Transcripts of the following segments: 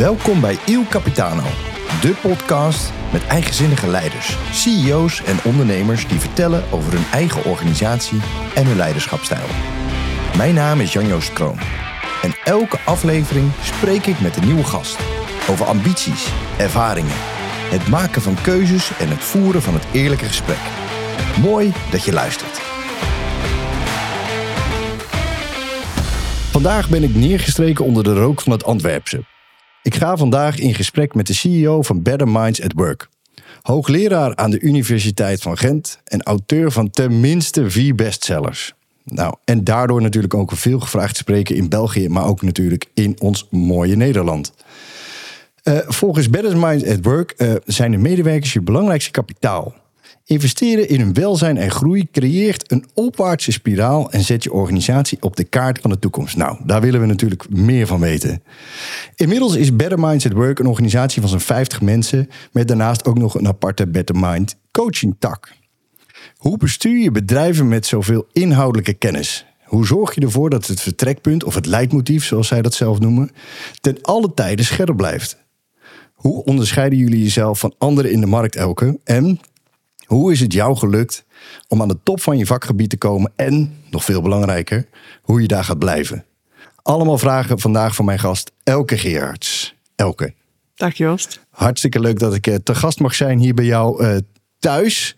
Welkom bij Il Capitano, de podcast met eigenzinnige leiders, CEO's en ondernemers die vertellen over hun eigen organisatie en hun leiderschapstijl. Mijn naam is Jan-Joost Kroon en elke aflevering spreek ik met een nieuwe gast over ambities, ervaringen, het maken van keuzes en het voeren van het eerlijke gesprek. Mooi dat je luistert. Vandaag ben ik neergestreken onder de rook van het Antwerpse. Ik ga vandaag in gesprek met de CEO van Better Minds at Work. Hoogleraar aan de Universiteit van Gent en auteur van tenminste vier bestsellers. Nou, en daardoor natuurlijk ook veel gevraagd spreken in België, maar ook natuurlijk in ons mooie Nederland. Uh, volgens Better Minds at Work uh, zijn de medewerkers je belangrijkste kapitaal. Investeren in hun welzijn en groei creëert een opwaartse spiraal en zet je organisatie op de kaart van de toekomst. Nou, daar willen we natuurlijk meer van weten. Inmiddels is Better Minds at Work een organisatie van zo'n 50 mensen, met daarnaast ook nog een aparte Better Mind coaching tak. Hoe bestuur je bedrijven met zoveel inhoudelijke kennis? Hoe zorg je ervoor dat het vertrekpunt of het leidmotief, zoals zij dat zelf noemen, ten alle tijden scherp blijft? Hoe onderscheiden jullie jezelf van anderen in de markt elke? En hoe is het jou gelukt om aan de top van je vakgebied te komen en, nog veel belangrijker, hoe je daar gaat blijven? Allemaal vragen vandaag van mijn gast Elke Geerts. Elke. Dag Joost. Hartstikke leuk dat ik eh, te gast mag zijn hier bij jou uh, thuis.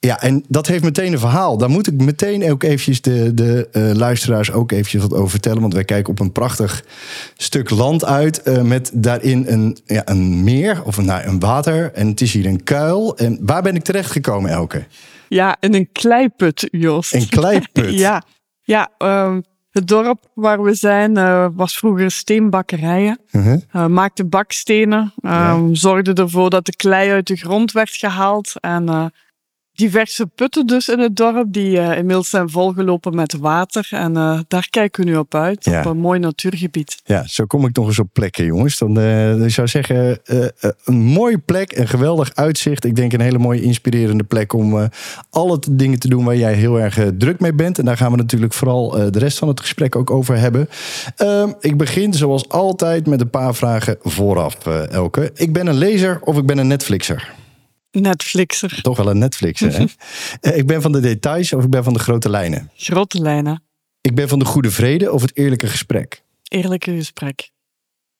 Ja, en dat heeft meteen een verhaal. Daar moet ik meteen ook eventjes de, de uh, luisteraars ook eventjes wat over vertellen. Want wij kijken op een prachtig stuk land uit. Uh, met daarin een, ja, een meer of een, nou, een water. En het is hier een kuil. En waar ben ik terecht gekomen, Elke? Ja, in een kleiput, Joost. Een kleiput? ja, ja um, het dorp waar we zijn uh, was vroeger steenbakkerijen. -huh. uh, maakte bakstenen. Um, ja. Zorgde ervoor dat de klei uit de grond werd gehaald. En diverse putten dus in het dorp die uh, inmiddels zijn volgelopen met water. En uh, daar kijken we nu op uit, ja. op een mooi natuurgebied. Ja, zo kom ik nog eens op plekken, jongens. Dan uh, ik zou zeggen, een mooie plek, een geweldig uitzicht. Ik denk een hele mooie inspirerende plek om alle dingen te doen waar jij heel erg druk mee bent. En daar gaan we natuurlijk vooral de rest van het gesprek ook over hebben. Ehm, ik begin zoals altijd met een paar vragen vooraf, Elke. Ik ben een lezer of ik ben een Netflixer? Netflixer. Toch wel een Netflixer, hè? ik ben van de details of ik ben van de grote lijnen? Grote lijnen. Ik ben van de goede vrede of het eerlijke gesprek? Eerlijke gesprek.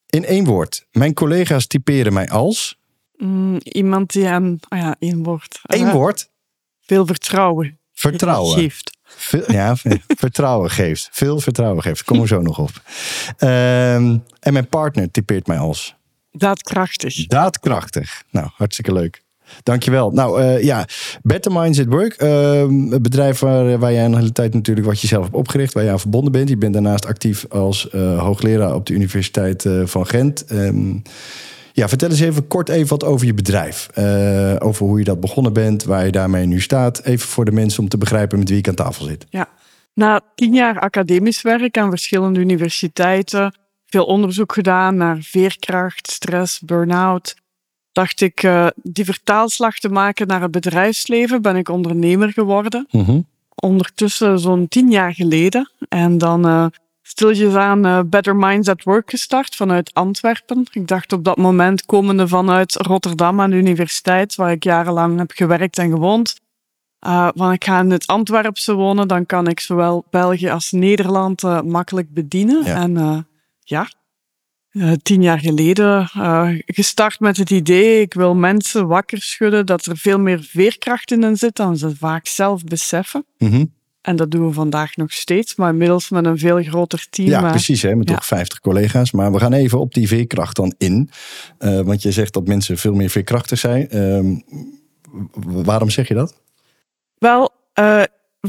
In één woord. Mijn collega's typeren mij als? Mm, iemand die aan... Oh ja, één woord. Eén uh, woord? Veel vertrouwen. Vertrouwen. Geeft. Veel, ja, vertrouwen geeft. Veel vertrouwen geeft. Kom er zo nog op. Um, en mijn partner typeert mij als? Daadkrachtig. Daadkrachtig. Nou, hartstikke leuk. Dankjewel. Nou uh, ja, Better Minds at Work. Uh, het bedrijf waar, waar jij een hele tijd natuurlijk wat je zelf hebt opgericht, waar je aan verbonden bent. Je bent daarnaast actief als uh, hoogleraar op de Universiteit van Gent. Um, ja, vertel eens even kort even wat over je bedrijf. over hoe je dat begonnen bent, waar je daarmee nu staat. Even voor de mensen om te begrijpen met wie ik aan tafel zit. Ja, na tien jaar academisch werk aan verschillende universiteiten, veel onderzoek gedaan naar veerkracht, stress, burn-out dacht ik uh, die vertaalslag te maken naar het bedrijfsleven. Ben ik ondernemer geworden. Mm -hmm. Ondertussen zo'n tien jaar geleden. En dan uh, stilletjes aan uh, Better Minds at Work gestart vanuit Antwerpen. Ik dacht op dat moment komende vanuit Rotterdam aan de universiteit, waar ik jarenlang heb gewerkt en gewoond. Uh, want ik ga in het Antwerpse wonen, dan kan ik zowel België als Nederland uh, makkelijk bedienen. Ja. En ja, uh, tien jaar geleden uh, gestart met het idee, ik wil mensen wakker schudden dat er veel meer veerkracht in hen zit dan ze vaak zelf beseffen. Mm -hmm. En dat doen we vandaag nog steeds, maar inmiddels met een veel groter team. Ja, precies, hè, met ja. toch 50 collega's. Maar we gaan even op die veerkracht dan in. Uh, want je zegt dat mensen veel meer veerkrachtig zijn. Uh, waarom zeg je dat? Wel,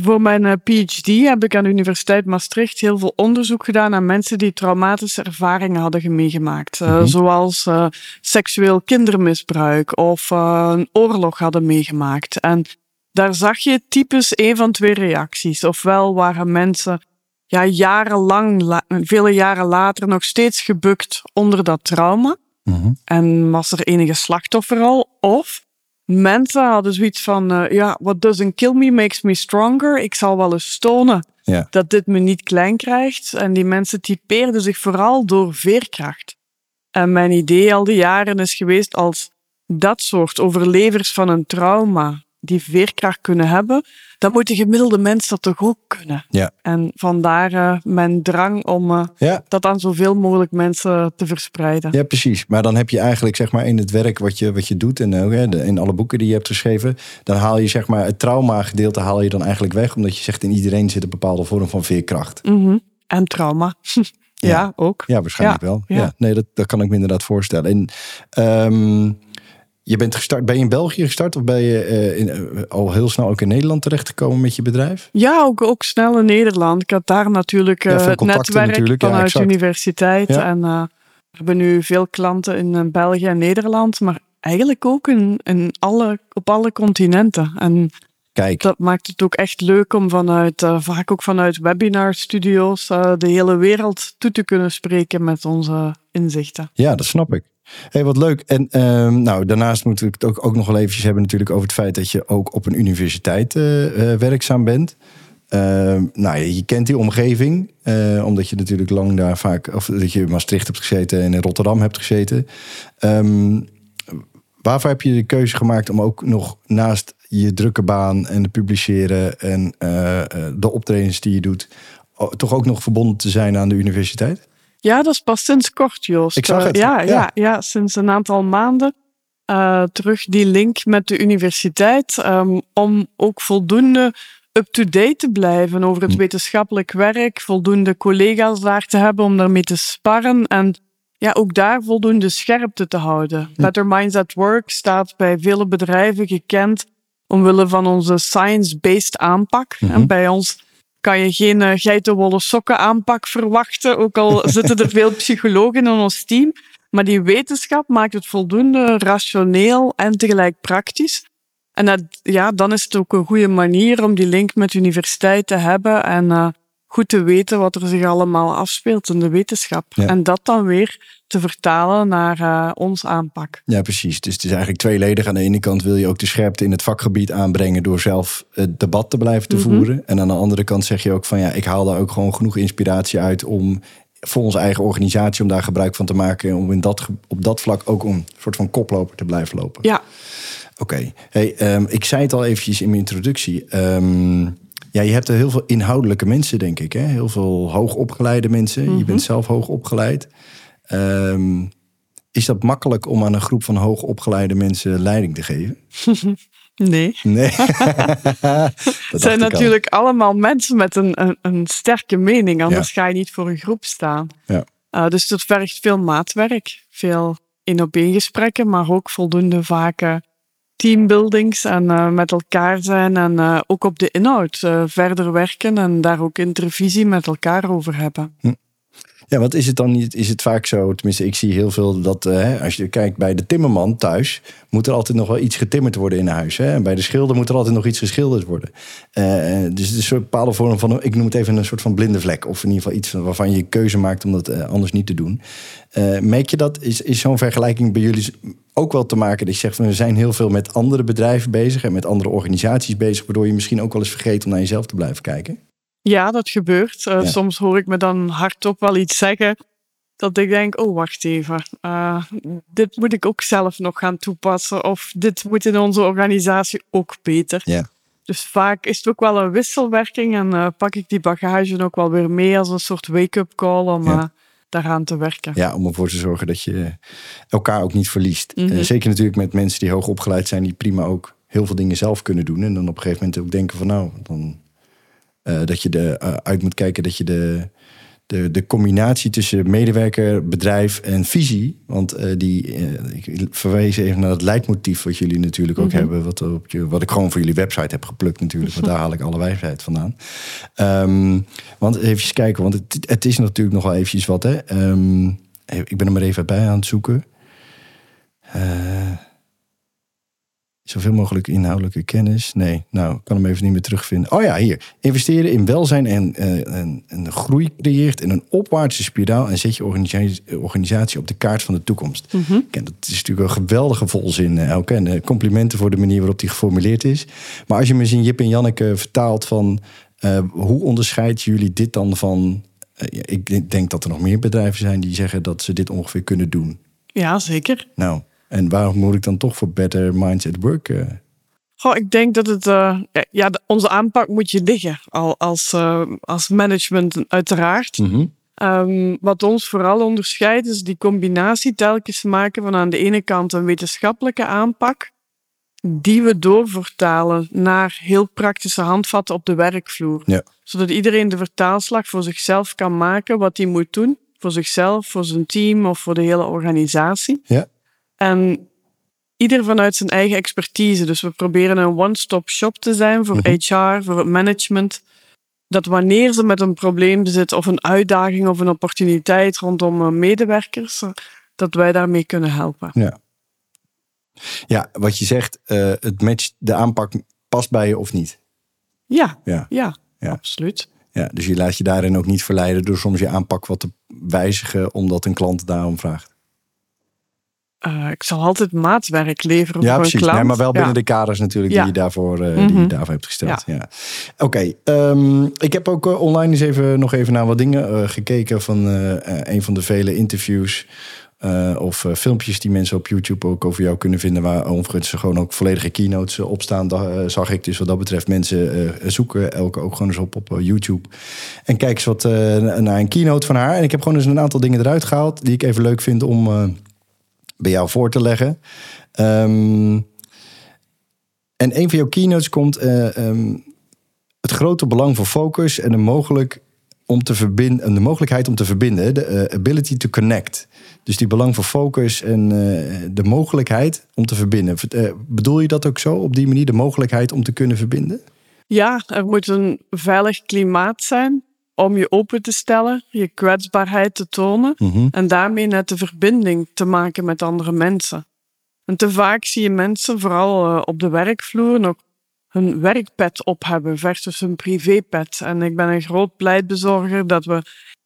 voor mijn uh, PhD heb ik aan de Universiteit Maastricht heel veel onderzoek gedaan naar mensen die traumatische ervaringen hadden meegemaakt. Mm -hmm. Zoals uh, seksueel kindermisbruik of een oorlog hadden meegemaakt. En daar zag je typisch een van twee reacties. Ofwel waren mensen ja, jarenlang, la vele jaren later, nog steeds gebukt onder dat trauma. Mm -hmm. En was er enige slachtoffer al. Of mensen hadden zoiets van, uh, ja, what doesn't kill me makes me stronger. Ik zal wel eens tonen ja. dat dit me niet klein krijgt. En die mensen typeerden zich vooral door veerkracht. En mijn idee al die jaren is geweest als dat soort overlevers van een trauma die veerkracht kunnen hebben, dan moet de gemiddelde mens dat toch ook kunnen. Ja. En vandaar uh, mijn drang om uh, ja. dat aan zoveel mogelijk mensen te verspreiden. Ja, precies. Maar dan heb je eigenlijk zeg maar in het werk wat je, wat je doet en ook in alle boeken die je hebt geschreven, dan haal je zeg maar het trauma gedeelte haal je dan eigenlijk weg, omdat je zegt in iedereen zit een bepaalde vorm van veerkracht. Mm -hmm. En trauma. ja. ja. ook. Ja, waarschijnlijk wel. Ja. Nee, dat, dat kan ik me inderdaad voorstellen. En um, je bent gestart, ben je in België gestart of ben je uh, in, uh, al heel snel ook in Nederland terechtgekomen met je bedrijf? Ja, ook, ook snel in Nederland. Ik had daar natuurlijk uh, ja, het netwerk natuurlijk. vanuit ja, de universiteit. Ja. En we hebben nu veel klanten in België en Nederland, maar eigenlijk ook in, in alle, op alle continenten. En Kijk. dat maakt het ook echt leuk om vanuit, vaak ook vanuit webinarstudio's, de hele wereld toe te kunnen spreken met onze inzichten. Ja, dat snap ik. Hey, wat leuk. En um, nou, daarnaast moeten we het ook, ook nog wel eventjes hebben natuurlijk over het feit dat je ook op een universiteit uh, uh, werkzaam bent. Uh, nou, je kent die omgeving, omdat je natuurlijk lang daar vaak, of dat je in Maastricht hebt gezeten en in Rotterdam hebt gezeten. Um, waarvoor heb je de keuze gemaakt om ook nog naast je drukke baan en het publiceren en de optredens die je doet, toch ook nog verbonden te zijn aan de universiteit? Ja, dat is pas sinds kort, Joost. Ik zag het. Uh, ja, ja. Ja. Ja, sinds een aantal maanden uh, terug die link met de universiteit. Um, om ook voldoende up-to-date te blijven over het Hm. wetenschappelijk werk. Voldoende collega's daar te hebben om daarmee te sparren. En ja, ook daar voldoende scherpte te houden. Hm. Better Minds at Work staat bij vele bedrijven gekend omwille van onze science-based aanpak. Mhm. En bij ons kan je geen uh, geitenwolle sokken aanpak verwachten, ook al zitten er veel psychologen in ons team. Maar die wetenschap maakt het voldoende rationeel en tegelijk praktisch. En dat, ja, dan is het ook een goede manier om die link met de universiteit te hebben en uh, goed te weten wat er zich allemaal afspeelt in de wetenschap. Ja. En dat dan weer te vertalen naar uh, ons aanpak. Ja, precies. Dus het is eigenlijk tweeledig. Aan de ene kant wil je ook de scherpte in het vakgebied aanbrengen door zelf het debat te blijven te Mhm. voeren. En aan de andere kant zeg je ook van ja, ik haal daar ook gewoon genoeg inspiratie uit om voor onze eigen organisatie om daar gebruik van te maken. Om in dat, op dat vlak ook een soort van koploper te blijven lopen. Ja, Oké. Hey, ehm, ik zei het al eventjes in mijn introductie. Ehm, ja, je hebt er heel veel inhoudelijke mensen, denk ik. Hè? Heel veel hoogopgeleide mensen. Je bent zelf hoogopgeleid. Ehm is dat makkelijk om aan een groep van hoogopgeleide mensen leiding te geven? nee. Nee. Het zijn al. natuurlijk allemaal mensen met een, een, een sterke mening, anders ga je niet voor een groep staan. Ja. Uh, dus dat vergt veel maatwerk, veel in op gesprekken, maar ook voldoende vaak teambuildings en uh, met elkaar zijn en uh, ook op de inhoud uh, verder werken en daar ook intervisie met elkaar over hebben. Ja, want is het dan niet, is het vaak zo, tenminste ik zie heel veel dat hè, als je kijkt bij de timmerman thuis, moet er altijd nog wel iets getimmerd worden in huis. Hè? En bij de schilder moet er altijd nog iets geschilderd worden. Uh, dus het is een bepaalde vorm van, ik noem het even een soort van blinde vlek. Of in ieder geval iets waarvan je keuze maakt om dat anders niet te doen. Uh, merk je dat, is, is zo'n vergelijking bij jullie ook wel te maken dat je zegt, we zijn heel veel met andere bedrijven bezig en met andere organisaties bezig, waardoor je misschien ook wel eens vergeet om naar jezelf te blijven kijken? Ja, dat gebeurt. Uh, Ja. Soms hoor ik me dan hardop wel iets zeggen dat ik denk, oh wacht even, uh, dit moet ik ook zelf nog gaan toepassen of dit moet in onze organisatie ook beter. Ja. Dus vaak is het ook wel een wisselwerking en uh, pak ik die bagage ook wel weer mee als een soort wake-up call om Ja. daaraan te werken. Ja, om ervoor te zorgen dat je elkaar ook niet verliest. Eh, zeker natuurlijk met mensen die hoog opgeleid zijn, die prima ook heel veel dingen zelf kunnen doen. En dan op een gegeven moment ook denken van nou, dan, eh, dat je er eh, uit moet kijken dat je de, de, de combinatie tussen medewerker, bedrijf en visie. Want eh, die, eh, ik verwees even naar het leidmotief wat jullie natuurlijk ook Mhm. hebben. Wat, op je, wat ik gewoon voor jullie website heb geplukt natuurlijk. Want daar haal ik alle wijsheid vandaan. Ehm, want even kijken, want het, het is natuurlijk nog wel eventjes wat. Hè? Ehm, ik ben er maar even bij aan het zoeken. Eh, zoveel mogelijk inhoudelijke kennis. Nee, nou, ik kan hem even niet meer terugvinden. Oh ja, hier. Investeren in welzijn en, eh, en, en groei creëert in een opwaartse spiraal... en zet je organisatie, organisatie op de kaart van de toekomst. Kijk, dat is natuurlijk een geweldige volzin, eh, Elke. En eh, complimenten voor de manier waarop die geformuleerd is. Maar als je me eens in Jip en Janneke vertaalt van... hoe onderscheiden jullie dit dan van... ik denk dat er nog meer bedrijven zijn die zeggen dat ze dit ongeveer kunnen doen. Ja, zeker. Nou, en waarom moet ik dan toch voor Better Minds at Work? Uh... Goh, ik denk dat het, uh, ja, de, onze aanpak moet je liggen al als, uh, als management uiteraard. Mhm. Um, wat ons vooral onderscheidt is die combinatie telkens maken van aan de ene kant een wetenschappelijke aanpak, die we doorvertalen naar heel praktische handvatten op de werkvloer. Ja. Zodat iedereen de vertaalslag voor zichzelf kan maken wat hij moet doen. Voor zichzelf, voor zijn team of voor de hele organisatie. Ja. En ieder vanuit zijn eigen expertise. Dus we proberen een one-stop shop te zijn voor Mhm. HR, voor het management. Dat wanneer ze met een probleem zitten of een uitdaging of een opportuniteit rondom eh, medewerkers, eh, dat wij daarmee kunnen helpen. Ja. Ja, wat je zegt, eh, het matcht, de aanpak past bij je of niet. Ja, Ja. ja, Ja. absoluut. Ja, dus je laat je daarin ook niet verleiden door soms je aanpak wat te wijzigen omdat een klant daarom vraagt. Eh, ik zal altijd maatwerk leveren Ja, voor precies. een klant. Nee, maar wel binnen Ja. de kaders natuurlijk Ja. die, je daarvoor, eh, die je Mhm. daarvoor hebt gesteld. Ja. Oké, ehm, ik heb ook eh, online eens even, nog even naar wat dingen gekeken van een van de vele interviews. of filmpjes die mensen op YouTube ook over jou kunnen vinden. Waar overigens gewoon ook volledige keynotes op staan. Zag ik dus wat dat betreft mensen zoeken elke ook gewoon eens op op YouTube. En kijk eens wat naar een keynote van haar. En ik heb gewoon eens een aantal dingen eruit gehaald. Die ik even leuk vind om bij jou voor te leggen. Ehm, en een van jouw keynotes komt eh, ehm, het grote belang van focus en de, mogelijk om te verbinden, de mogelijkheid om te verbinden, de eh, ability to connect. Dus die belang van focus en eh, de mogelijkheid om te verbinden. Bedoel je dat ook zo op die manier, de mogelijkheid om te kunnen verbinden? Ja, er moet een veilig klimaat zijn om je open te stellen, je kwetsbaarheid te tonen en daarmee net de verbinding te maken met andere mensen. En te vaak zie je mensen, vooral eh, op de werkvloer, nog hun werkpet op hebben versus hun privépet. En ik ben een groot pleitbezorger dat we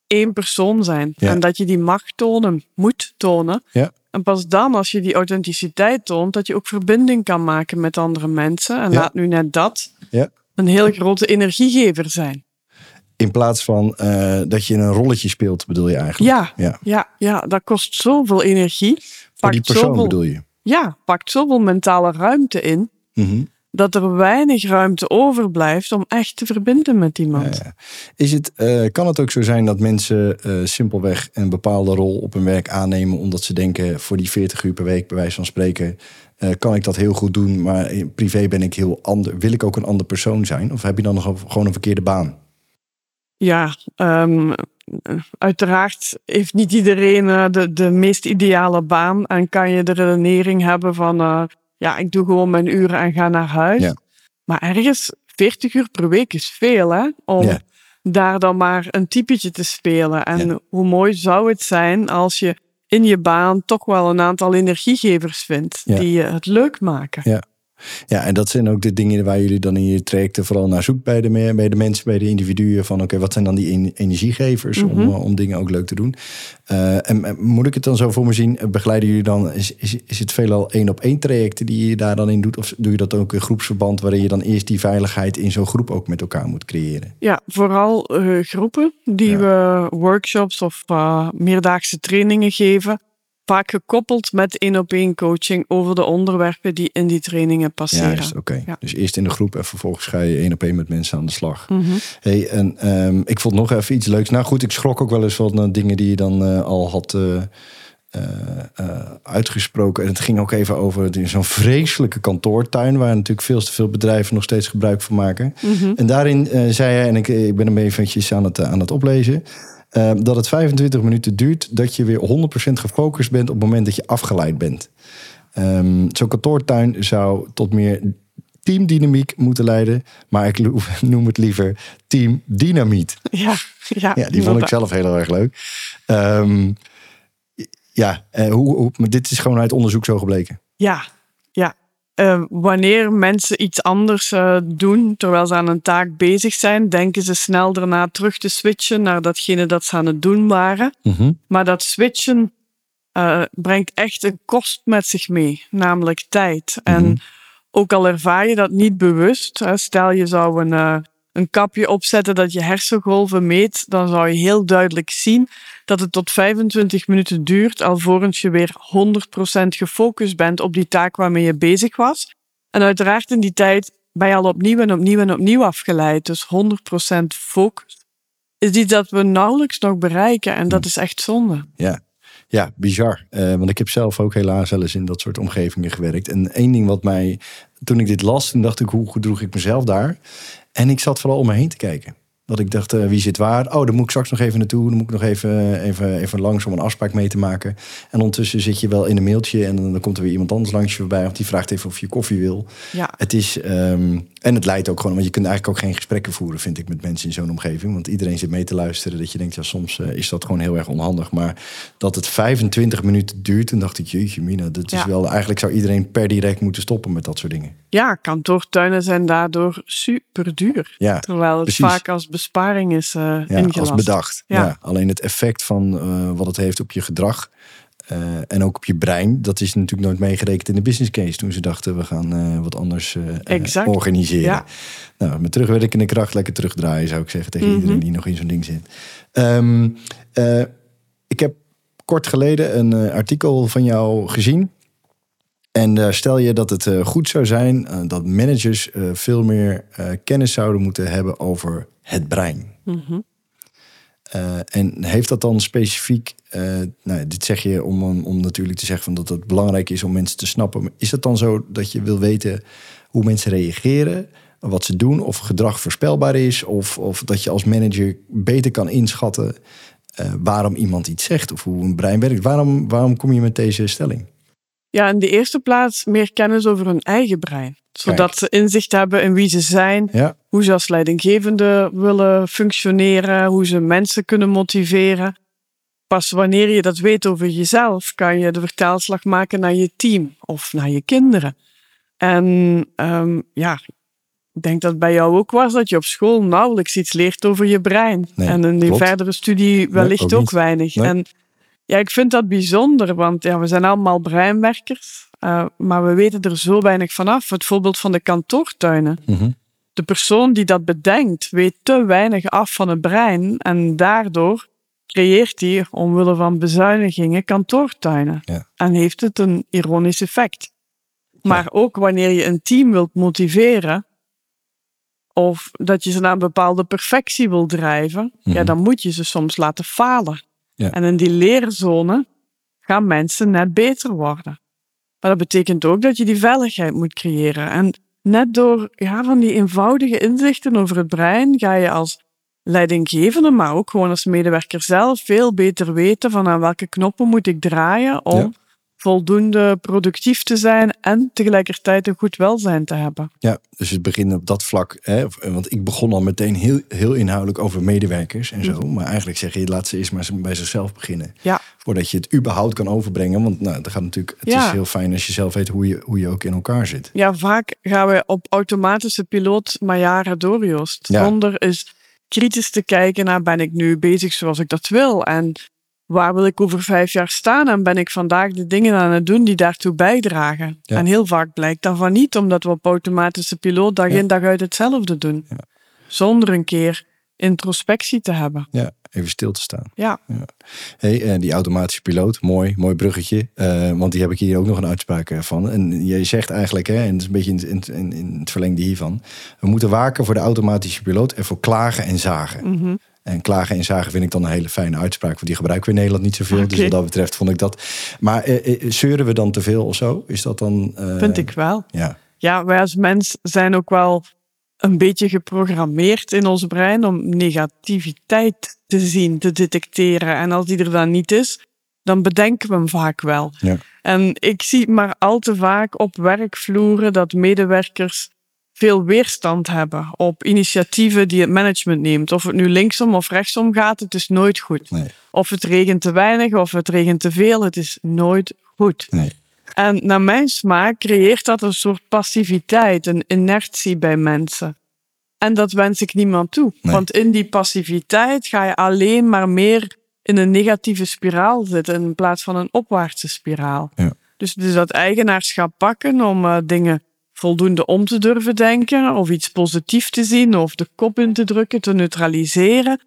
één persoon zijn Ja. en dat je die mag tonen, moet tonen. Ja. En pas dan, als je die authenticiteit toont, dat je ook verbinding kan maken met andere mensen. En Ja. laat nu net dat een heel grote energiegever zijn. In plaats van eh, dat je een rolletje speelt, bedoel je eigenlijk? Ja, ja. ja, ja, dat kost zoveel energie. Voor die persoon zoveel, bedoel je? Ja, pakt zoveel mentale ruimte in, Mhm. dat er weinig ruimte overblijft om echt te verbinden met iemand. Ja. Is het, eh, kan het ook zo zijn dat mensen eh, simpelweg een bepaalde rol op hun werk aannemen omdat ze denken voor die 40 uur per week, bij wijze van spreken, kan ik dat heel goed doen, maar in privé ben ik heel ander, wil ik ook een ander persoon zijn? Of heb je dan nog gewoon een verkeerde baan? Ja, ehm, uiteraard heeft niet iedereen eh, de, de meest ideale baan en kan je de redenering hebben van, eh, ja, ik doe gewoon mijn uren en ga naar huis. Ja. Maar ergens 40 uur per week is veel, hè? Om Ja. daar dan maar een typetje te spelen. En Ja. hoe mooi zou het zijn als je in je baan toch wel een aantal energiegevers vindt die je het leuk maken. Ja. Ja, en dat zijn ook de dingen waar jullie dan in je trajecten vooral naar zoekt bij de, bij de mensen, bij de individuen. Van oké, wat zijn dan die en- energiegevers om, Mhm. eh, om dingen ook leuk te doen? Eh, en moet ik het dan zo voor me zien? eh, Begeleiden jullie dan, is, is, is het veelal één op één trajecten die je daar dan in doet? Of doe je dat ook in groepsverband waarin je dan eerst die veiligheid in zo'n groep ook met elkaar moet creëren? Ja, vooral groepen die we workshops of eh, meerdaagse trainingen geven. Vaak gekoppeld met één op één coaching over de onderwerpen die in die trainingen passeren. Juist, oké. Ja. Dus eerst in de groep en vervolgens ga je één op één met mensen aan de slag. Mhm. Hey, en ehm, ik vond nog even iets leuks. Nou goed, ik schrok ook wel eens van eh, dingen die je dan eh, al had eh, uitgesproken. En het ging ook even over zo'n vreselijke kantoortuin... waar natuurlijk veel te veel bedrijven nog steeds gebruik van maken. Mhm. En daarin zei hij, en ik, ik ben hem eventjes aan het, aan het oplezen... eh, dat het 25 minuten duurt dat je weer 100% gefocust bent... op het moment dat je afgeleid bent. Ehm, zo'n kantoortuin zou tot meer teamdynamiek moeten leiden. Maar ik noem het liever teamdynamiet. Ja, ja, Ja, die vond ik zelf heel erg leuk. Ehm, ja, eh, hoe, hoe, maar dit is gewoon uit onderzoek zo gebleken. Ja, ja. Eh, wanneer mensen iets anders eh, doen terwijl ze aan een taak bezig zijn, denken ze snel daarna terug te switchen naar datgene dat ze aan het doen waren. Maar dat switchen eh, brengt echt een kost met zich mee, namelijk tijd. Mhm. En ook al ervaar je dat niet bewust, hè, stel je zou een, een kapje opzetten dat je hersengolven meet, dan zou je heel duidelijk zien dat het tot 25 minuten duurt alvorens je weer 100% gefocust bent op die taak waarmee je bezig was. En uiteraard in die tijd ben je al opnieuw en opnieuw en opnieuw afgeleid. Dus 100% focus is iets dat we nauwelijks nog bereiken en dat is echt zonde. Ja, ja, bizar. Uh, want ik heb zelf ook helaas wel eens in dat soort omgevingen gewerkt. En één ding wat mij, toen ik dit las, toen dacht ik, hoe gedroeg ik mezelf daar? En ik zat vooral om me heen te kijken. Dat ik dacht, uh, wie zit waar? Oh, dan moet ik straks nog even naartoe. Dan moet ik nog even, even, even langs om een afspraak mee te maken. En ondertussen zit je wel in een mailtje en dan komt er weer iemand anders langs je voorbij. Of die vraagt even of je koffie wil. Ja. Het is, um, en het leidt ook gewoon, want je kunt eigenlijk ook geen gesprekken voeren, vind ik, met mensen in zo'n omgeving. Want iedereen zit mee te luisteren. Dat je denkt, ja, soms uh, is dat gewoon heel erg onhandig. Maar dat het 25 minuten duurt, toen dacht ik, jeetje, Mina, dat is wel, eigenlijk zou iedereen per direct moeten stoppen met dat soort dingen. Ja, kantoortuinen zijn daardoor super duur. Ja, Terwijl het precies. vaak als besparing is eh ja ingelast. als bedacht. Ja. Ja. Alleen het effect van eh, wat het heeft op je gedrag eh, en ook op je brein, dat is natuurlijk nooit meegerekend in de business case. Toen ze dachten, we gaan wat anders organiseren. Ja. Nou, met terugwerkende kracht lekker terugdraaien, zou ik zeggen tegen Mhm. iedereen die nog in zo'n ding zit. Ehm, eh, ik heb kort geleden een artikel van jou gezien. En daar stel je dat het eh, goed zou zijn eh, dat managers eh, veel meer eh, kennis zouden moeten hebben over het brein. Mhm. Eh, en heeft dat dan specifiek, eh, nou, dit zeg je om, om, om natuurlijk te zeggen van dat het belangrijk is om mensen te snappen. Maar is het dan zo dat je wil weten hoe mensen reageren, wat ze doen, of gedrag voorspelbaar is, of, of dat je als manager beter kan inschatten eh, waarom iemand iets zegt of hoe een brein werkt? Waarom, waarom kom je met deze stelling? Ja, in de eerste plaats meer kennis over hun eigen brein. Zodat ze inzicht hebben in wie ze zijn, Ja, hoe ze als leidinggevende willen functioneren, hoe ze mensen kunnen motiveren. Pas wanneer je dat weet over jezelf, kan je de vertaalslag maken naar je team of naar je kinderen. En ehm, ja, ik denk dat het bij jou ook was dat je op school nauwelijks iets leert over je brein. Nee, en in die klopt. verdere studie wellicht ook weinig. Nee. En ja, ik vind dat bijzonder, want ja, we zijn allemaal breinwerkers, eh, maar we weten er zo weinig vanaf. Het voorbeeld van de kantoortuinen. Mhm. De persoon die dat bedenkt, weet te weinig af van het brein en daardoor creëert hij, omwille van bezuinigingen, kantoortuinen. Ja. En heeft het een ironisch effect. Maar ook wanneer je een team wilt motiveren, of dat je ze naar een bepaalde perfectie wil drijven, ja, Mhm. dan moet je ze soms laten falen. Ja. En in die leerzone gaan mensen net beter worden. Maar dat betekent ook dat je die veiligheid moet creëren. En net door ja, van die eenvoudige inzichten over het brein ga je als leidinggevende, maar ook gewoon als medewerker zelf veel beter weten van aan welke knoppen moet ik draaien om Ja. Voldoende productief te zijn en tegelijkertijd een goed welzijn te hebben. Ja, dus het begint op dat vlak. Hè, want ik begon al meteen heel, heel inhoudelijk over medewerkers en zo. Maar eigenlijk zeg je, laat ze eerst maar bij zichzelf beginnen. Ja, Voordat je het überhaupt kan overbrengen. Want nou, dat gaat natuurlijk, het Ja. is heel fijn als je zelf weet hoe je, hoe je ook in elkaar zit. ja vaak gaan we op automatische piloot maar jaren door, Joost. Ja. Zonder eens kritisch te kijken naar ben ik nu bezig zoals ik dat wil en waar wil ik over vijf jaar staan en ben ik vandaag de dingen aan het doen die daartoe bijdragen. Ja. En heel vaak blijkt dat van niet, omdat we op automatische piloot dag Ja. in dag uit hetzelfde doen. Ja. Zonder een keer introspectie te hebben. Ja, even stil te staan. Ja, Hey, eh, die automatische piloot, mooi, mooi bruggetje. Eh, want die heb ik hier ook nog een uitspraak eh, van. En jij zegt eigenlijk, hè, en het is een beetje in, in, in, het verlengde hiervan. We moeten waken voor de automatische piloot en voor klagen en zagen. mhm. En klagen en zagen vind ik dan een hele fijne uitspraak. Want die gebruiken we in Nederland niet zoveel. Dus wat dat betreft vond ik dat. Maar eh, eh, zeuren we dan te veel of zo? Is dat dan... eh, vind ik wel. Ja, Ja, wij als mens zijn ook wel een beetje geprogrammeerd in ons brein om negativiteit te zien, te detecteren. En als die er dan niet is, dan bedenken we hem vaak wel. Ja. En ik zie maar al te vaak op werkvloeren dat medewerkers veel weerstand hebben op initiatieven die het management neemt. Of het nu linksom of rechtsom gaat, het is nooit goed. nee, Of het regent te weinig of het regent te veel, het is nooit goed. nee. En naar mijn smaak creëert dat een soort passiviteit, een inertie bij mensen. En dat wens ik niemand toe. Nee. Want in die passiviteit ga je alleen maar meer in een negatieve spiraal zitten in plaats van een opwaartse spiraal. Ja. Dus, dus dat eigenaarschap pakken om eh, dingen voldoende om te durven denken, of iets positiefs te zien, of de kop in te drukken, te neutraliseren.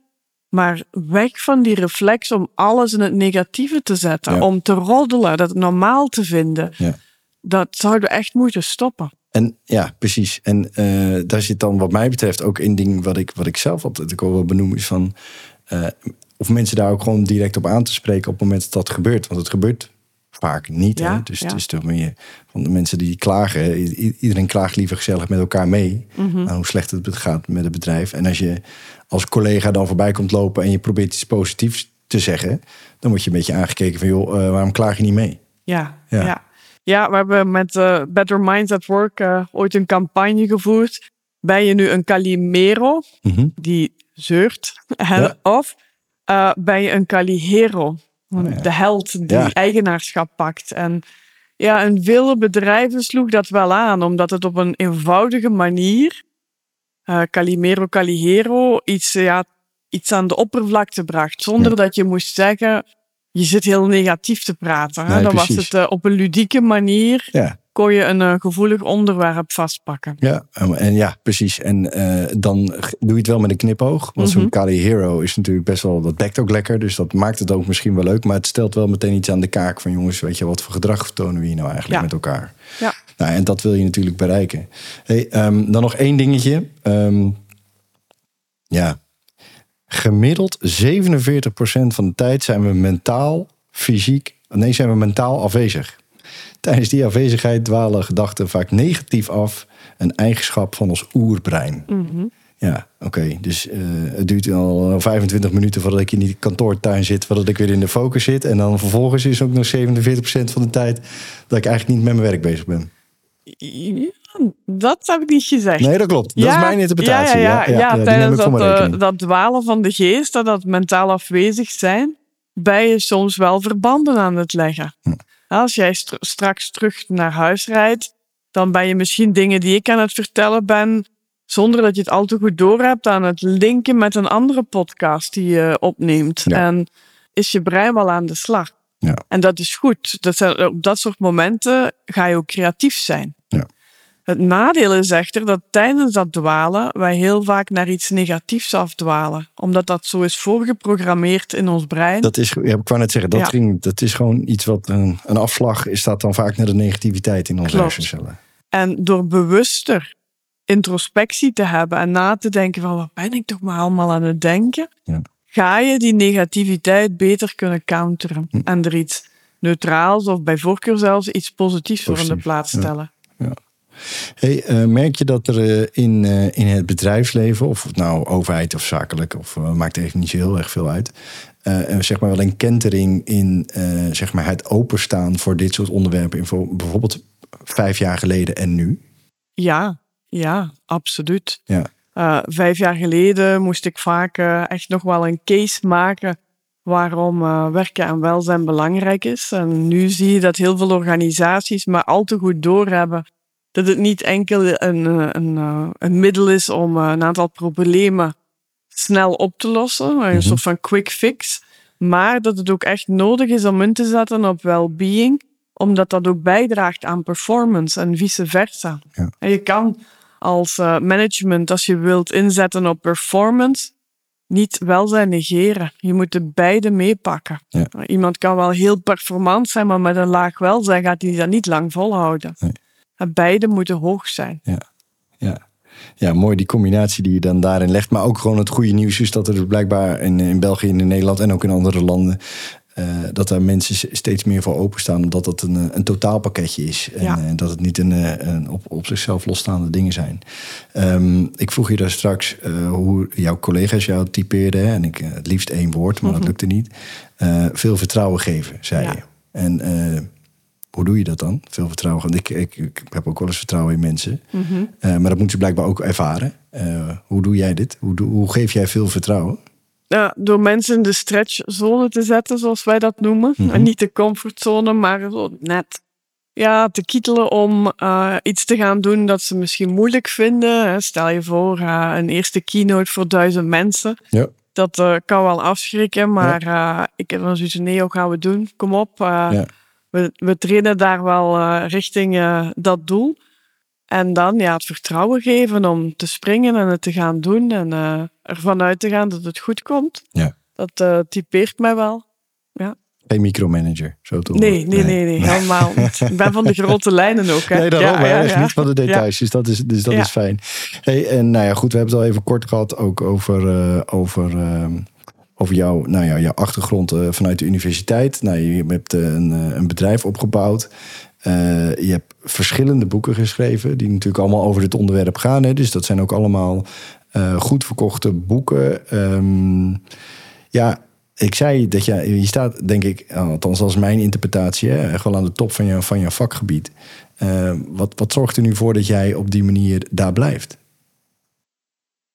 Maar weg van die reflex om alles in het negatieve te zetten, Ja. om te roddelen, dat normaal te vinden. Ja. Dat zouden we echt moeten stoppen. En ja, precies. En eh, daar zit dan wat mij betreft ook een ding wat ik, wat ik zelf altijd ook wel benoem is van... eh, of mensen daar ook gewoon direct op aan te spreken op het moment dat dat gebeurt. Want het gebeurt vaak niet. Ja, hè? Dus ja. het is toch meer van de mensen die klagen. Iedereen klaagt liever gezellig met elkaar mee. Mhm. aan hoe slecht het gaat met het bedrijf. En als je als collega dan voorbij komt lopen en je probeert iets positiefs te zeggen... dan word je een beetje aangekeken van joh, eh, waarom klaag je niet mee? Ja, Ja. ja. ja. we hebben met eh, Better Minds at Work eh, ooit een campagne gevoerd. Ben je nu een Calimero Mhm. die zeurt? Of ben je een Calihero? De held die Ja. eigenaarschap pakt. En ja, in vele bedrijven sloeg dat wel aan, omdat het op een eenvoudige manier, eh Calimero, Calihero, iets, ja, iets aan de oppervlakte bracht. Zonder Ja. dat je moest zeggen, je zit heel negatief te praten. Hè? Nee, Dan was het eh, op een ludieke manier, Ja, kon je een eh, gevoelig onderwerp vastpakken. ja, en, ja, precies. En eh, dan doe je het wel met een knipoog. Want zo'n Mhm. Kali Hero is natuurlijk best wel, dat bekt ook lekker. Dus dat maakt het ook misschien wel leuk. Maar het stelt wel meteen iets aan de kaak van jongens, weet je, wat voor gedrag vertonen we hier nou eigenlijk Ja. met elkaar? Ja. Nou, en dat wil je natuurlijk bereiken. Hey, ehm, dan nog één dingetje. Ehm, ja, gemiddeld 47% van de tijd zijn we mentaal, fysiek, nee, zijn we mentaal afwezig. Tijdens die afwezigheid dwalen gedachten vaak negatief af, een eigenschap van ons oerbrein. Mhm. Ja, oké. Dus eh, het duurt al 25 minuten voordat ik in die kantoortuin zit, voordat ik weer in de focus zit. En dan vervolgens is ook nog 47% van de tijd dat ik eigenlijk niet met mijn werk bezig ben. Ja, dat heb ik niet gezegd. Nee, dat klopt. Dat is mijn interpretatie. Ja, ja, ja. tijdens dat, eh, dat dwalen van de geest, dat, dat mentaal afwezig zijn, ben je soms wel verbanden aan het leggen. Hm. Als jij str- straks terug naar huis rijdt, dan ben je misschien dingen die ik aan het vertellen ben, zonder dat je het al te goed doorhebt, aan het linken met een andere podcast die je opneemt. Ja. En is je brein wel aan de slag. Ja. En dat is goed. Dat zijn, op dat soort momenten ga je ook creatief zijn. Ja. Het nadeel is echter dat tijdens dat dwalen wij heel vaak naar iets negatiefs afdwalen. Omdat dat zo is voorgeprogrammeerd in ons brein. Dat is, ja, ik wou net zeggen, dat, Ja. ging, dat is gewoon iets wat een, een afslag is, staat dan vaak naar de negativiteit in onze hersencellen. En door bewuster introspectie te hebben en na te denken van wat ben ik toch maar allemaal aan het denken, Ja. ga je die negativiteit beter kunnen counteren. Hm. En er iets neutraals of bij voorkeur zelfs iets positiefs voor in de plaats ja. Hey, eh, merk je dat er eh, in, eh, in het bedrijfsleven, of het nou overheid of zakelijk, of maakt even niet zo heel erg veel uit, zeg maar wel een kentering in zeg maar het openstaan voor dit soort onderwerpen, in voor- bijvoorbeeld vijf jaar geleden en nu? Ja, ja, absoluut. Ja. Vijf jaar geleden moest ik vaak echt nog wel een case maken waarom werken en welzijn belangrijk is. En nu zie je dat heel veel organisaties maar al te goed doorhebben dat het niet enkel een, eh, een, eh, een middel is om eh, een aantal problemen snel op te lossen, een Mhm. soort van quick fix, maar dat het ook echt nodig is om in te zetten op well-being, omdat dat ook bijdraagt aan performance en vice versa. Ja. En je kan als management, als je wilt inzetten op performance, niet welzijn negeren. Je moet de beide meepakken. Ja. Iemand kan wel heel performant zijn, maar met een laag welzijn gaat hij dat niet lang volhouden. Nee. Beide moeten hoog zijn. Ja. ja, mooi die combinatie die je dan daarin legt. Maar ook gewoon het goede nieuws is dat er dus blijkbaar in, in België en in Nederland en ook in andere landen. eh, dat daar mensen steeds meer voor openstaan. Omdat het een, een totaalpakketje is. En Ja. eh, dat het niet een, eh, een op, op zichzelf losstaande dingen zijn. Ehm, ik vroeg je daar straks hoe jouw collega's jou typeerden. hè, En ik, het liefst één woord, maar dat Mhm. lukte niet. Veel vertrouwen geven, zei Ja. je. En hoe doe je dat dan? Veel vertrouwen. Want ik, ik, ik heb ook wel eens vertrouwen in mensen. Mhm. Eh, maar dat moeten ze blijkbaar ook ervaren. Eh, hoe doe jij dit? Hoe, hoe geef jij veel vertrouwen? Ja, door mensen in de stretchzone te zetten, zoals wij dat noemen. Mhm. En niet de comfortzone, maar zo net. Ja, te kietelen om eh, iets te gaan doen dat ze misschien moeilijk vinden. Stel je voor, een eerste keynote voor duizend mensen. Ja. Dat kan wel afschrikken, maar ik heb dan zoiets van, nee, hoe gaan we doen? Kom op. Ja. We, we trainen daar wel eh, richting eh, dat doel. En dan ja, het vertrouwen geven om te springen en het te gaan doen en uh, ervan uit te gaan dat het goed komt. Ja. Dat typeert mij wel. Ja. Geen micromanager, zo toch? Nee, nee, nee, nee, helemaal niet. Ik ben van de grote lijnen ook. Hè? Nee, daarom, ja, niet van de details. Dus dat is, dus dat is fijn. Hey, en nou ja, goed, we hebben het al even kort gehad ook over, uh, over, uh, over jouw, nou ja, jouw achtergrond uh, vanuit de universiteit. Nou, je hebt een, een bedrijf opgebouwd. Je hebt verschillende boeken geschreven, die natuurlijk allemaal over dit onderwerp gaan. Hè? Dus dat zijn ook allemaal goed verkochte boeken. Um, ja, ik zei dat je, je staat, denk ik, althans als mijn interpretatie, wel aan de top van je, van je vakgebied. Wat, wat zorgt er nu voor dat jij op die manier daar blijft?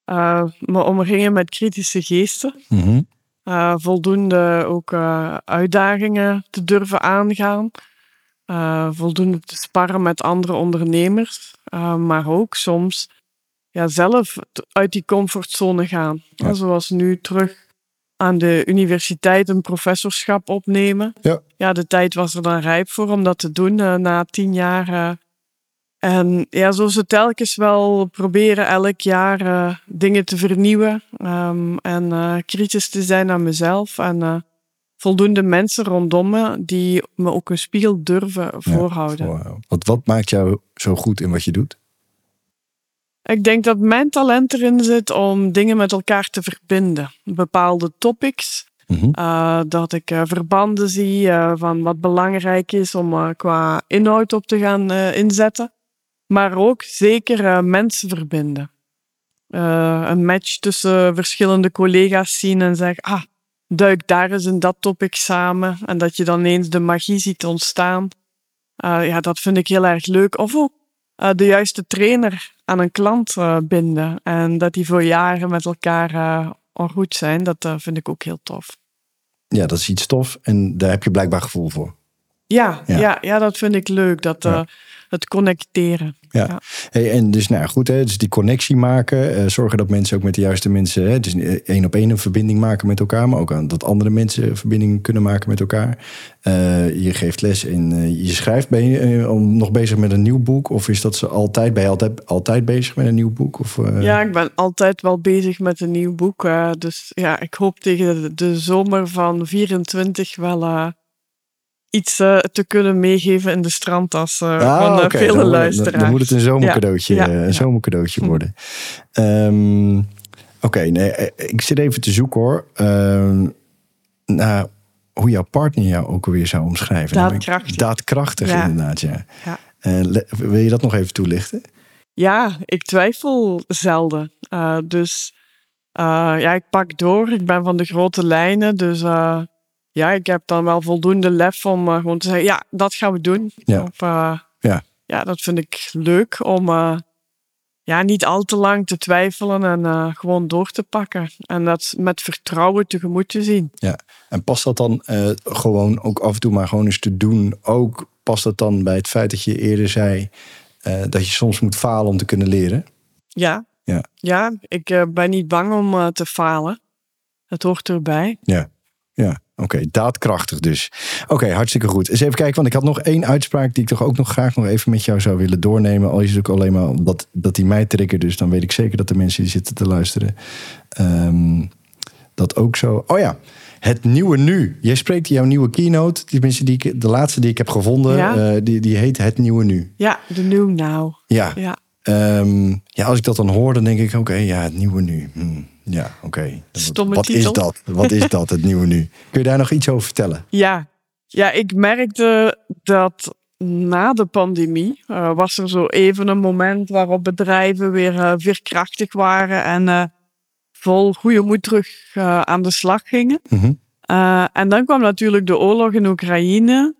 Uh, me omringen met kritische geesten. Mm -hmm. uh, voldoende ook uitdagingen te durven aangaan. Voldoende te sparren met andere ondernemers. Maar ook soms ja, zelf uit die comfortzone gaan. Ja. Zoals nu terug aan de universiteit een professorschap opnemen. Ja. ja, de tijd was er dan rijp voor om dat te doen na tien jaar. En ja, zo ze telkens wel proberen elk jaar uh, dingen te vernieuwen. Um, en uh, kritisch te zijn aan mezelf. En voldoende mensen rondom me die me ook een spiegel durven voorhouden. Ja, wow. wat, wat maakt jou zo goed in wat je doet? Ik denk dat mijn talent erin zit om dingen met elkaar te verbinden. Bepaalde topics. Mm -hmm. uh, dat ik uh, verbanden zie uh, van wat belangrijk is om qua inhoud op te gaan inzetten. Maar ook zeker mensen verbinden. een match tussen verschillende collega's zien en zeggen: ah, duik daar eens in dat topic samen. En dat je dan eens de magie ziet ontstaan. Uh, ja, dat vind ik heel erg leuk. Of ook uh, de juiste trainer aan een klant binden. En dat die voor jaren met elkaar al goed zijn. Dat vind ik ook heel tof. Ja, dat is iets tof. En daar heb je blijkbaar gevoel voor. Ja, ja. ja, ja dat vind ik leuk. Dat, ja. Het connecteren. Ja. ja. Hey, en dus nou goed, hè, dus die connectie maken. Uh, zorgen dat mensen ook met de juiste mensen, hè, dus één op één een verbinding maken met elkaar, maar ook aan dat andere mensen verbinding kunnen maken met elkaar. Uh, je geeft les en uh, je schrijft. Ben je nog bezig met een nieuw boek? Of is dat ze altijd, ben je altijd, altijd bezig met een nieuw boek? Of, Ja, ik ben altijd wel bezig met een nieuw boek. dus ja, ik hoop tegen de, de zomer van 24 wel iets uh, te kunnen meegeven in de strandtas uh, ah, van uh, okay. vele dan, luisteraars. Dan, dan, moet het een zomercadeautje, ja, een ja. zomercadeautje worden. Um, Oké, okay, nee, ik zit even te zoeken hoor. Um, nou, hoe jouw partner jou ook alweer zou omschrijven. Daadkrachtig. Daadkrachtig, ja. inderdaad, ja. ja. wil je dat nog even toelichten? Ja, ik twijfel zelden. Dus ja, ik pak door. Ik ben van de grote lijnen, dus ja, ik heb dan wel voldoende lef om uh, gewoon te zeggen, ja, dat gaan we doen. Ja. Of, uh, ja. ja, dat vind ik leuk om uh, ja, niet al te lang te twijfelen en gewoon door te pakken. En dat met vertrouwen tegemoet te zien. Ja, en past dat dan gewoon ook af en toe maar gewoon eens te doen? Ook past dat dan bij het feit dat je eerder zei dat je soms moet falen om te kunnen leren? Ja, ja. ja ik ben niet bang om te falen. Het hoort erbij. Ja, ja. Oké, okay, daadkrachtig dus. Oké, okay, hartstikke goed. Eens even kijken, want ik had nog één uitspraak die ik toch ook nog graag nog even met jou zou willen doornemen. Al is het ook alleen maar omdat dat die mij triggert, dus dan weet ik zeker dat de mensen die zitten te luisteren um, dat ook zo. Oh ja, het nieuwe nu. Jij spreekt jouw nieuwe keynote, die mensen die ik, de laatste die ik heb gevonden, ja? uh, die, die heet Het Nieuwe Nu. Ja, de New Now. Ja. ja. Um, ja, als ik dat dan hoor, dan denk ik, oké, okay, ja, het nieuwe nu. Hm. Ja, oké. Okay. Stomme Wat titel. is dat? Wat is dat, het nieuwe nu? Kun je daar nog iets over vertellen? Ja, ja ik merkte dat na de pandemie uh, was er zo even een moment waarop bedrijven weer uh, veerkrachtig waren en uh, vol goede moed terug aan de slag gingen. Mm -hmm. en dan kwam natuurlijk de oorlog in Oekraïne.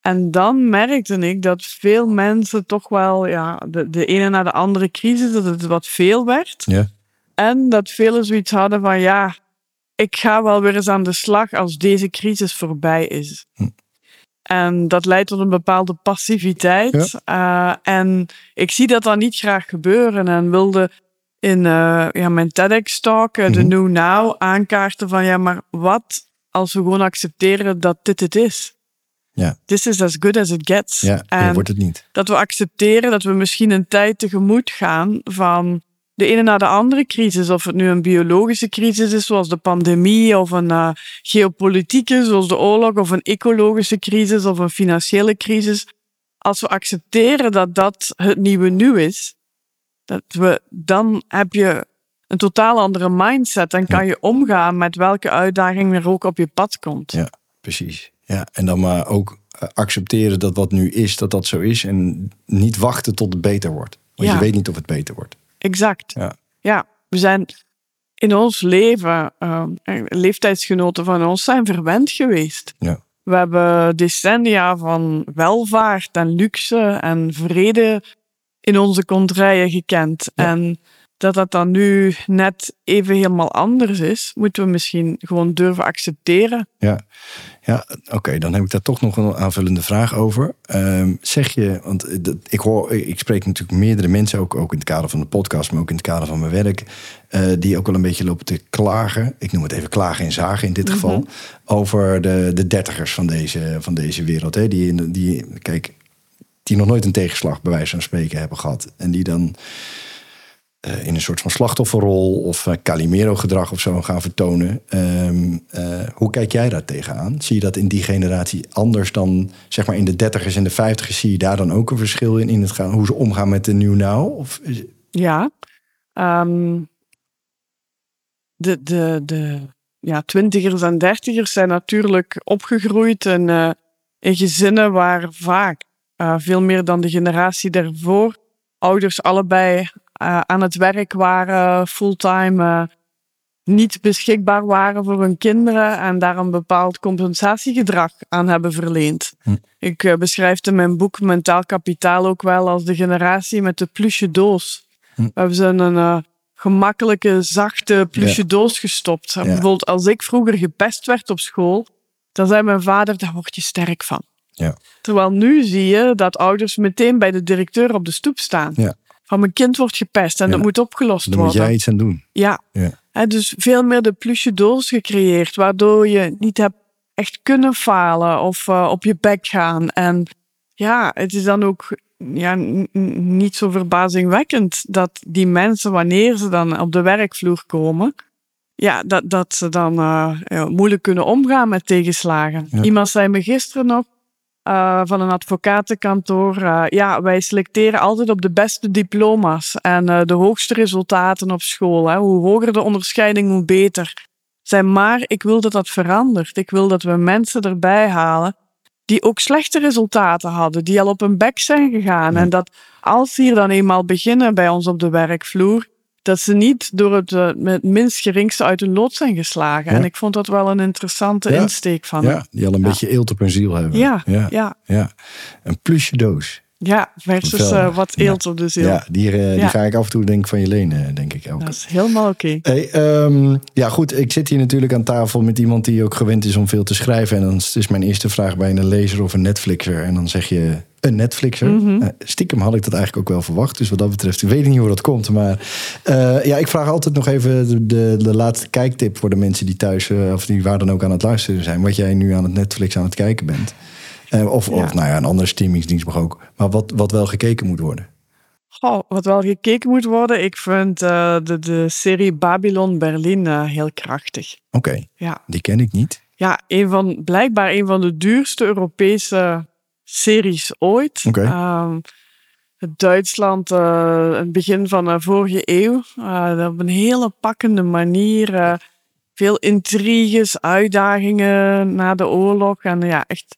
En dan merkte ik dat veel mensen toch wel ja, de, de ene na de andere crisis, dat het wat veel werd. Ja. En dat velen zoiets hadden van ja, ik ga wel weer eens aan de slag als deze crisis voorbij is. Hm. En dat leidt tot een bepaalde passiviteit. Ja. Uh, en ik zie dat dan niet graag gebeuren. En wilde in uh, ja, mijn TEDx-talk, uh, Mhm. de New Now, aankaarten van ja, maar wat als we gewoon accepteren dat dit het is? Ja. This is as good as it gets. Ja, en wordt het niet. dat we accepteren dat we misschien een tijd tegemoet gaan van de ene na de andere crisis. Of het nu een biologische crisis is, zoals de pandemie, of een uh, geopolitieke, zoals de oorlog, of een ecologische crisis, of een financiële crisis. Als we accepteren dat dat het nieuwe nu is, dat we, dan heb je een totaal andere mindset en kan je omgaan met welke uitdaging er ook op je pad komt. Ja, precies. Ja, en dan maar ook uh, accepteren dat wat nu is, dat dat zo is. En niet wachten tot het beter wordt. Want Ja. je weet niet of het beter wordt. Exact. Ja. Ja, we zijn in ons leven, uh, leeftijdsgenoten van ons zijn verwend geweest. Ja. We hebben decennia van welvaart en luxe en vrede in onze kontrijen gekend. Ja. En dat dat dan nu net even helemaal anders is, moeten we misschien gewoon durven accepteren. Ja, ja oké, dan heb ik daar toch nog een aanvullende vraag over. Ehm, zeg je, want eh, dat- ik hoor, ik spreek natuurlijk meerdere mensen, ook, ook in het kader van de podcast, maar ook in het kader van mijn werk, eh, die ook wel een beetje lopen te klagen. Ik noem het even klagen en zagen in dit geval. Over de, de dertigers van deze, van deze wereld. Hè? Die, die, kijk, die nog nooit een tegenslag, bij wijze van spreken, hebben gehad. En die dan eh, in een soort van slachtofferrol of eh, Calimero-gedrag of zo gaan vertonen. Ehm, eh, hoe kijk jij daar tegenaan? Zie je dat in die generatie anders dan zeg maar in de dertigers en de vijftigers? Zie je daar dan ook een verschil in, in het gaan, hoe ze omgaan met de new now? Of Ja. Ehm, de, de, de ja, twintigers en dertigers zijn natuurlijk opgegroeid in, in gezinnen waar vaak, veel meer dan de generatie daarvoor, ouders allebei eh, aan het werk waren, fulltime, eh, niet beschikbaar waren voor hun kinderen en daar een bepaald compensatiegedrag aan hebben verleend. Hm. Ik eh, beschrijf het in mijn boek Mentaal Kapitaal ook wel als de generatie met de plusje doos. Hm. We hebben ze een gemakkelijke, zachte plusje doos gestopt. Bijvoorbeeld als ik vroeger gepest werd op school, dan zei mijn vader, daar word je sterk van. Ja. Terwijl nu zie je dat ouders meteen bij de directeur op de stoep staan. Ja. Van mijn kind wordt gepest en Ja. dat moet opgelost daar moet worden. jij iets aan doen. Ja. Ja. Dus veel meer de plusje doos gecreëerd, waardoor je niet hebt echt kunnen falen of eh, op je bek gaan. En ja, het is dan ook ja, niet zo verbazingwekkend dat die mensen, wanneer ze dan op de werkvloer komen, ja, dat, dat ze dan eh, moeilijk kunnen omgaan met tegenslagen. Ja. Iemand zei me gisteren nog eh, van een advocatenkantoor, eh, ja, wij selecteren altijd op de beste diploma's en eh, de hoogste resultaten op school. Hè. Hoe hoger de onderscheiding, hoe beter. Zei, maar ik wil dat dat verandert. Ik wil dat we mensen erbij halen die ook slechte resultaten hadden, die al op hun bek zijn gegaan. Ja. En dat als ze hier dan eenmaal beginnen bij ons op de werkvloer, dat ze niet door het, eh, het minst geringste uit hun lood zijn geslagen. Ja. En ik vond dat wel een interessante Ja. insteek van Ja, die al een Ja. beetje eelt op hun ziel hebben. Ja, ja, ja. Een plusje doos. ja, versus eh, wat eelt op de ziel. Ja, die, eh, die ga ik af en toe denk van je lenen, denk ik. Elke. Dat is helemaal oké. Hey, ehm, ja, goed. Ik zit hier natuurlijk aan tafel met iemand die ook gewend is om veel te schrijven. En dan is is mijn eerste vraag bij een lezer of een Netflixer. En dan zeg je een Netflixer. Eh, stiekem had ik dat eigenlijk ook wel verwacht. Dus wat dat betreft, ik weet niet hoe dat komt. Maar eh, ja, ik vraag altijd nog even de, de, de laatste kijktip voor de mensen die thuis, eh, of die waar dan ook aan het luisteren zijn. Wat jij nu aan het Netflix aan het kijken bent. Eh, of, Ja. of nou ja, een andere streamingsdienst mag ook. Maar wat, wat wel gekeken moet worden. Goh, wat wel gekeken moet worden, ik vind de, de serie Babylon Berlin heel krachtig. Oké, Ja. die ken ik niet. ja, een van, blijkbaar een van de duurste Europese series ooit. Oké. Ehm, het Duitsland, eh, het begin van de vorige eeuw. eh, op een hele pakkende manier. eh, veel intriges, uitdagingen na de oorlog. En ja, echt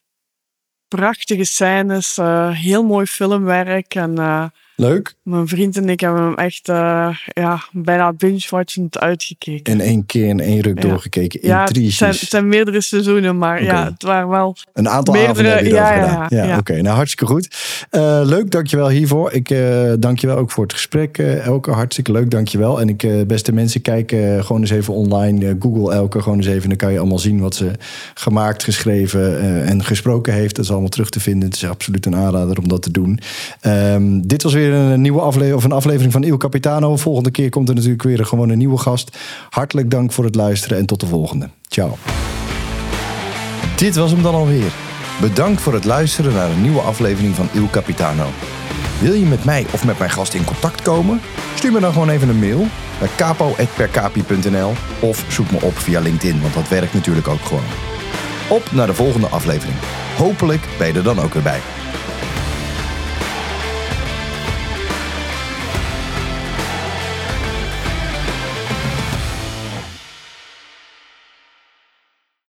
prachtige scènes. eh, heel mooi filmwerk. En eh, Leuk. mijn vriend en ik hebben hem echt eh, ja, bijna binge-watchend uitgekeken. In één keer in één ruk Ja. doorgekeken. Ja, het zijn, het zijn meerdere seizoenen, maar ja, het waren wel Een aantal Meerdere- avonden heb je ja, ja, gedaan. Ja, oké. Nou, hartstikke goed. Eh, leuk, dankjewel hiervoor. Ik eh dank je wel ook voor het gesprek, Elke. Hartstikke leuk, dankjewel. En ik, beste mensen, kijk gewoon eens even online. Google Elke, gewoon eens even. Dan kan je allemaal zien wat ze gemaakt, geschreven en gesproken heeft. Dat is allemaal terug te vinden. Het is absoluut een aanrader om dat te doen. Ehm, dit was een nieuwe aflevering, of een aflevering van Il Capitano. Volgende keer komt er natuurlijk weer gewoon een nieuwe gast. Hartelijk dank voor het luisteren en tot de volgende. Ciao. Dit was hem dan alweer. Bedankt voor het luisteren naar een nieuwe aflevering van Il Capitano. Wil je met mij of met mijn gast in contact komen? Stuur me dan gewoon even een mail naar capo.percapi.nl of zoek me op via LinkedIn, want dat werkt natuurlijk ook gewoon. Op naar de volgende aflevering. Hopelijk ben je er dan ook weer bij.